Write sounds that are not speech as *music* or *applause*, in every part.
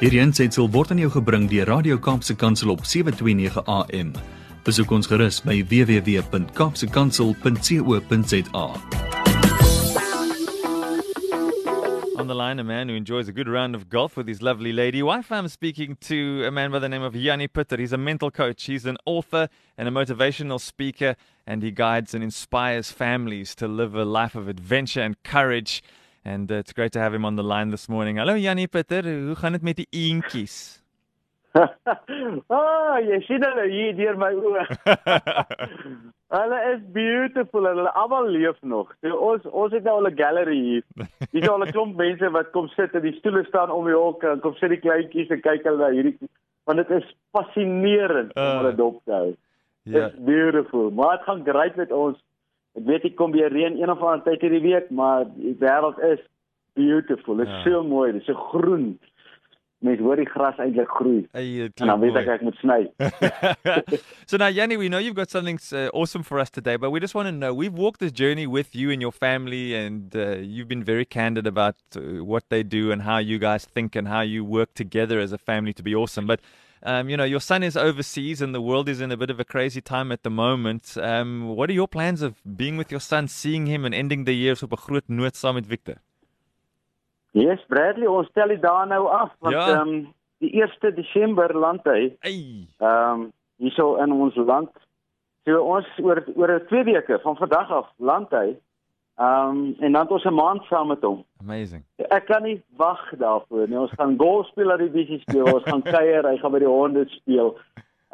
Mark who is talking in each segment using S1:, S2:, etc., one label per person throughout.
S1: Hierdie aanseit word aan jou gebring deur Radio Kaapse Kansel op 7:29 AM. Besoek ons gerus by www.kapsekansel.co.za.
S2: On the line, a man who enjoys a good round of golf with his lovely lady wife. I'm speaking to a man by the name of Yanni Pitter. He's a mental coach, he's an author and a motivational speaker, and he guides and inspires families to live a life of adventure and courage. And uh, it's great to have him on the line this morning. Hallo Yanni Pitter, hoe gaan dit met die eentjies? *laughs*
S3: ah, jy sien hulle hier deur my oë. *laughs* hulle is beautiful hulle almal leef nog. So, ons ons het nou al 'n gallery hier. Hier is al 'n klomp mense wat kom sit en die stoele staan om die hok en kom sit die kleintjies en kyk hulle na hierdie want dit is fascinerend uh, om hulle dop te hou. Ja. It's beautiful. Maar dit gaan great met ons. Ek weet ek kom weer reën een of ander tyd hierdie week, maar die wêreld is beautiful. Dit is ja. so mooi, dit is so groen. Mens hoor die gras eintlik groei.
S2: Hey,
S3: en dan weet ek ek moet sny. *laughs*
S2: so now Yanni, we know you've got something uh, awesome for us today, but we just want to know we've walked this journey with you and your family and uh, you've been very candid about uh, what they do and how you guys think and how you work together as a family to be awesome. But um, you know, your son is overseas and the world is in a bit of a crazy time at the moment. Um, what are your plans of being with your son, seeing him and ending the years op 'n groot noot saam met Victor?
S3: Yes, Bradley, ons stel dit daar nou af want
S2: Ja.
S3: um, die 1 Desember land hy ehm um, hierso in ons land. So ons oor oor 2 weke van vandag af land hy. Ehm um, en dan het ons 'n maand saam met hom.
S2: Amazing.
S3: Ek kan nie wag daarvoor nie. Ons gaan golf speel, die bietjie speel, ons gaan kuier, hy gaan by die honde speel.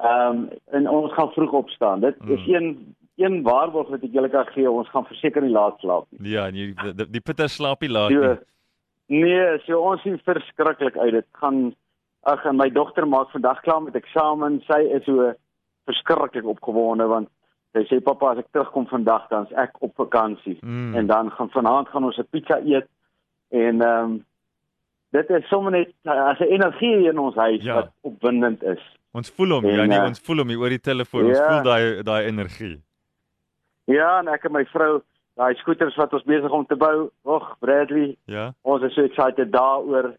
S3: Ehm um, en ons gaan vroeg opstaan. Dit
S2: Mm.
S3: is een een waarborg wat ek julle kan gee. Ons gaan verseker nie laat slaap nie.
S2: Ja, en jy die, die, die Pitter slaapie laat
S3: So,
S2: nie.
S3: nee, so ons sien verskriklik uit. Dit gaan ag en my dogter maak vandag klaar met eksamen. Sy is so verskriklik opgewonde want sy sê pappa as ek terugkom vandag dan is ek op vakansie.
S2: Mm.
S3: En dan gaan vanaand gaan ons 'n pizza eet en ehm um, dit is sommer net as 'n energie in ons huis
S2: Ja.
S3: wat opwindend is.
S2: Ons voel hom,
S3: En,
S2: Jannie,
S3: uh,
S2: ons voel hom hier oor die telefoon. Ons
S3: ja.
S2: voel daai daai energie.
S3: Ja, en ek en my vrou, daai skooters wat ons besig om te bou. Och, Bradley,
S2: Ja.
S3: ons is so excited daaroor.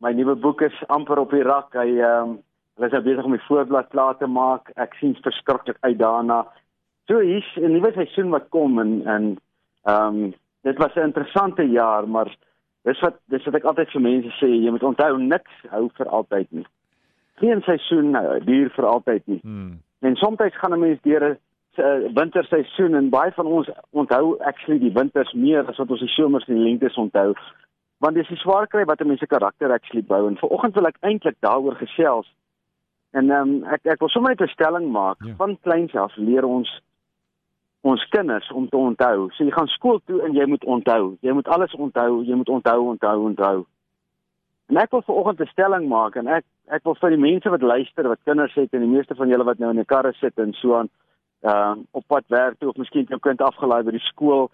S3: My nuwe boek is amper op die rak. Hy ehm um, hulle is nou besig om die voorblad klaar te maak. Ek sien verskriklik uit daarna. So hier's 'n nuwe seisoen wat kom en en ehm um, dit was 'n interessante jaar, maar dis wat dis wat ek altyd vir mense sê, jy moet onthou niks hou vir altyd nie. Geen seisoen uh, duur vir altyd nie.
S2: Hmm.
S3: En soms gaan 'n mens deur 'n uh, winterseisoen en baie van ons onthou actually die winters meer as wat ons die somers en die lentes onthou. Want dis die swaar kry wat 'n mens se karakter actually bou en vanoggend wil ek eintlik daaroor gesels. En ehm um, ek ek wil sommer net 'n stelling maak.
S2: Ja.
S3: Van kleins af leer ons ons kinders om te onthou. So jy gaan skool toe en jy moet onthou. Jy moet alles onthou, jy moet onthou, onthou, onthou. En ek wil vanoggend 'n stelling maak en ek ek wil vir die mense wat luister, wat kinders het en die meeste van julle wat nou in 'n karre sit en so aan ehm uh, op pad werk toe of miskien jou kind afgelaai by die skool.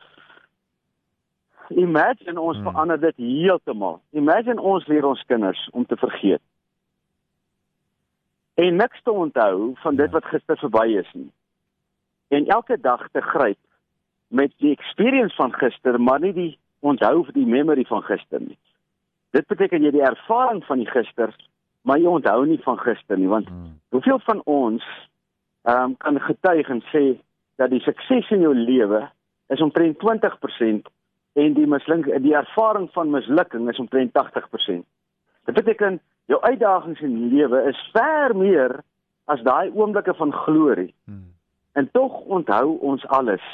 S3: Imagine ons
S2: Hmm.
S3: verander dit heeltemal. Imagine ons leer ons kinders om te vergeet. En niks te onthou van dit
S2: Ja.
S3: wat gister verby is nie. En elke dag te gryp met die experience van gister, maar nie die onthou vir die memory van gister nie. Dit beteken jy die ervaring van die gister, maar jy onthou nie van gister nie, want
S2: Hmm.
S3: hoeveel van ons ehm um, kan getuig en sê dat die sukses in jou lewe is omtrent 20% en die misluk die ervaring van mislukking is omtrent 80%. Dit beteken jou uitdagings in die lewe is ver meer as daai oomblikke van glorie.
S2: Hmm.
S3: En tog onthou ons alles.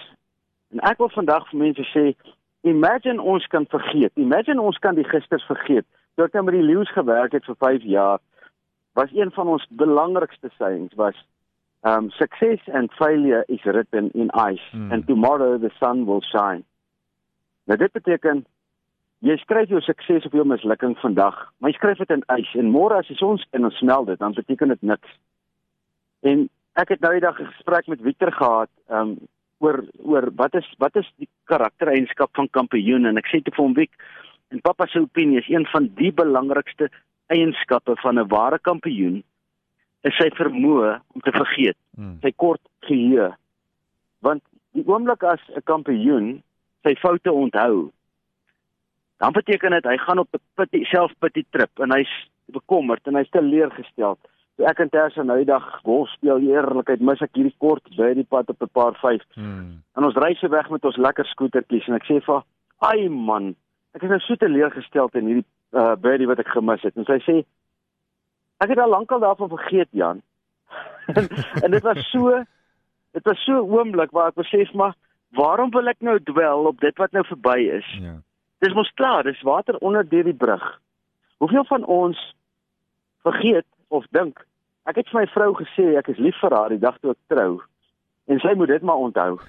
S3: En ek wil vandag vir mense sê, imagine ons kan vergeet. Imagine ons kan die gister vergeet. Toe ek nou met die leeu's gewerk het vir 5 jaar, was een van ons belangrikste sayings was um success and failure is written in ice
S2: Hmm.
S3: and tomorrow the sun will shine. Nou dit beteken jy skryf jou sukses of jou mislukking vandag, maar jy skryf dit in ys en môre as die son skyn en smelt dit, dan beteken dit niks. En ek het nou die dag 'n gesprek met Victor gehad, um oor oor wat is wat is die karaktereienskap van kampioen en ek sê te vir hom Vic en pappa se opinie is een van die belangrikste eienskappe van 'n ware kampioen is sy vermoë om te vergeet,
S2: Hmm.
S3: sy kort geheue. Want die oomblik as 'n kampioen sy foute onthou, dan beteken dit hy gaan op 'n pity selfpity trip en hy's bekommerd en hy's te leergestel. So ek en Tersa nou die dag golf speel eerlikheid mis ek hierdie kort by die pad op 'n paar 5. Hmm. En ons ry se weg met ons lekker skootertjies en ek sê vir ai man, ek is nou so te leergestel in hierdie uh birdie wat ek gemis het. En sy sê ek het al lankal daarvan vergeet Jan. en, *laughs* en dit was so dit was so 'n oomblik waar ek besef maar waarom wil ek nou dwel op dit wat nou verby is? Ja. Dis mos klaar, dis water onder deur die brug. Hoeveel van ons vergeet of dink ek het vir my vrou gesê ek is lief vir haar die dag toe ek trou en sy moet dit maar onthou. *laughs*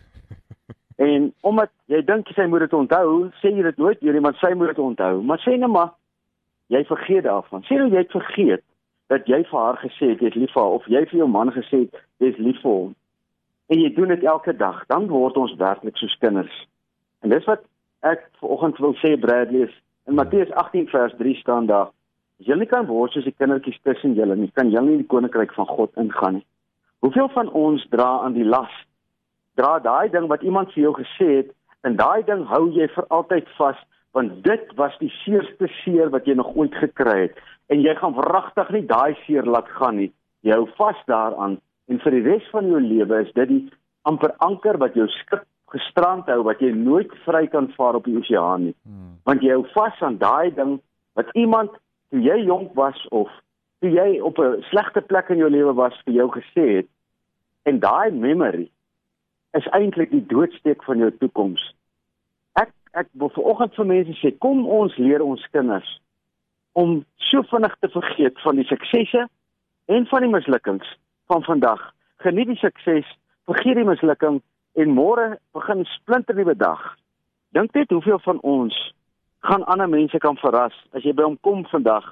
S3: En omdat jy dink sy moet dit onthou, sê jy dit nooit weer nie, maar sy moet dit onthou. Maar sê net maar jy vergeet daarvan. Sê nou jy het vergeet dat jy vir haar gesê het jy is lief vir haar of jy vir jou man gesê het jy is lief vir hom. En jy doen dit elke dag, dan word ons werklik soos kinders. En dis wat ek vanoggend wil sê Bradley is in Matteus 18 vers 3 staan daar Julle kan word soos die kindertjies tussen julle, nie kan julle nie die koninkryk van God ingaan nie. Hoeveel van ons dra aan die las? Dra daai ding wat iemand vir jou gesê het en daai ding hou jy vir altyd vas want dit was die seerste seer wat jy nog ooit gekry het en jy gaan wragtig nie daai seer laat gaan nie. Jy hou vas daaraan en vir die res van jou lewe is dit die amper anker wat jou skip gestrand hou wat jy nooit vry kan vaar op die oseaan nie. Hmm. Want jy hou vas aan daai ding wat iemand toe jy jonk was of toe jy op 'n slegte plek in jou lewe was vir jou gesê het en daai memory is eintlik die doodsteek van jou toekoms. Ek ek wil vanoggend vir mense sê kom ons leer ons kinders om so vinnig te vergeet van die suksesse en van die mislukkings van vandag. Geniet die sukses, vergeet die mislukking en môre begin splinter nuwe dag. Dink net hoeveel van ons gaan ander mense kan verras as jy by hom kom vandag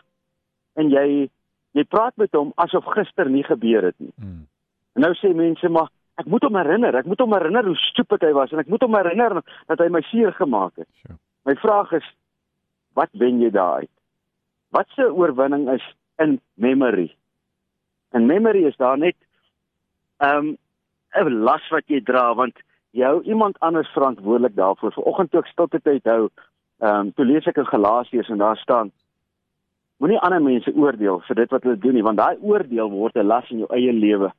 S3: en jy jy praat met hom asof gister nie gebeur het nie. Hmm. En nou sê mense maar ek moet hom herinner, ek moet hom herinner hoe stupid hy was en ek moet hom herinner dat hy my seer gemaak het. Sure. My vraag is wat wen jy daaruit? Wat se oorwinning is in memory? En memory is daar net ehm um, 'n las wat jy dra want jy hou iemand anders verantwoordelik daarvoor. Vanoggend toe ek stilte tyd hou, Ehm um, toe lees ek in Galasiërs en daar staan moenie ander mense oordeel vir dit wat hulle doen nie want daai oordeel word 'n las in jou eie lewe.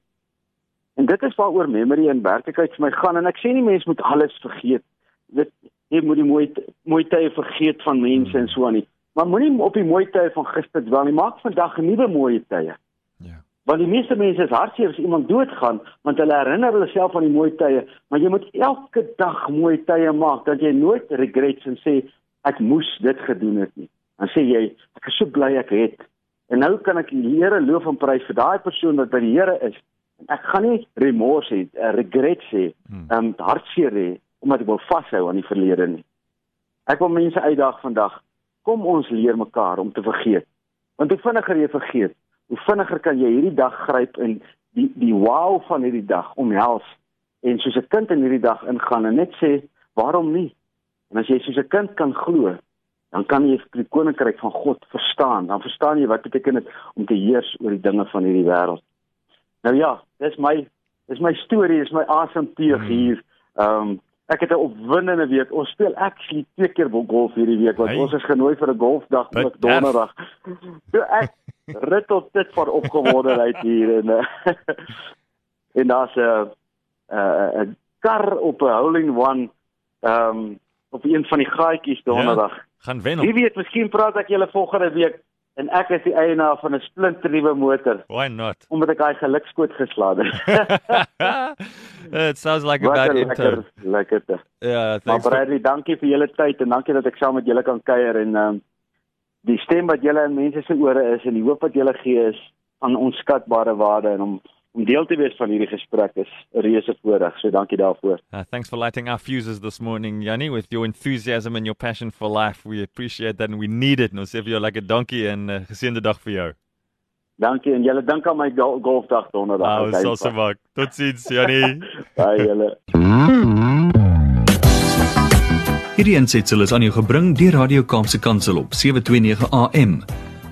S3: En dit is waaroor memory in werklikheid vir my gaan en ek sê nie mense moet alles vergeet. Dit jy moet die mooi mooi tye vergeet van mense en so aan nie. Maar moenie op die mooi tye van gister dwel nie. Maak vandag 'n nuwe mooi tye. Want die meeste mense is hartseer as iemand doodgaan, want hulle herinner hulle self aan die mooi tye, maar jy moet elke dag mooi tye maak dat jy nooit regrets en sê ek moes dit gedoen het nie. Dan sê jy, ek is so bly ek het. En nou kan ek die Here loof en prys vir daai persoon wat by die Here is. Ek gaan nie remorse hê, uh, regret hê, um hartseer hê omdat ek wil vashou aan die verlede nie. Ek wil mense uitdaag vandag, kom ons leer mekaar om te vergeet. Want hoe vinniger jy vergeet, hoe vinniger kan jy hierdie dag gryp en die die wow van hierdie dag omhels en soos 'n kind in hierdie dag ingaan en net sê, waarom nie? En as jy soos 'n kind kan glo, dan kan jy die koninkryk van God verstaan. Dan verstaan jy wat beteken dit om te heers oor die dinge van hierdie wêreld. Nou ja, dis my dis my storie, dis my asemteug hmm. hier. Ehm um, ek het 'n opwindende week. Ons speel actually twee keer golf hierdie week want hey. ons is genooi vir 'n golfdag op donderdag. *laughs* So ek rit tot dit vir opgewondenheid hier en uh, *laughs* en daar's 'n 'n kar op 'n hole in one ehm um, op een van die gaatjies donderdag. Ja,
S2: gaan wen.
S3: Wie weet, miskien praat ek julle volgende week en ek is die eienaar van 'n splinternuwe motor.
S2: Why not?
S3: Omdat ek daai gelukskoot geslaan het. *laughs*
S2: It sounds like a bad intro.
S3: Lekker. lekker
S2: ja,
S3: maar Bradley, dankie vir julle tyd en dankie dat ek saam met julle kan kuier en ehm um, die stem wat julle in mense se ore is en die hoop wat julle gee is van onskatbare waarde en om om deel te wees van hierdie gesprek is 'n reuse voorreg. So dankie daarvoor.
S2: Uh, thanks for lighting our fuses this morning, Yanni, with your enthusiasm and your passion for life. We appreciate that and we need it. Ons sê vir jou like 'n dankie en 'n uh, geseënde dag vir jou.
S3: Dankie en julle dink aan my gol golfdag donderdag.
S2: Ah, ons sal se maak. Totsiens, Yanni. *laughs*
S3: Bye julle.
S1: Hierdie ensitsel is aan jou gebring deur Radio Kaapse Kansel op 729 AM.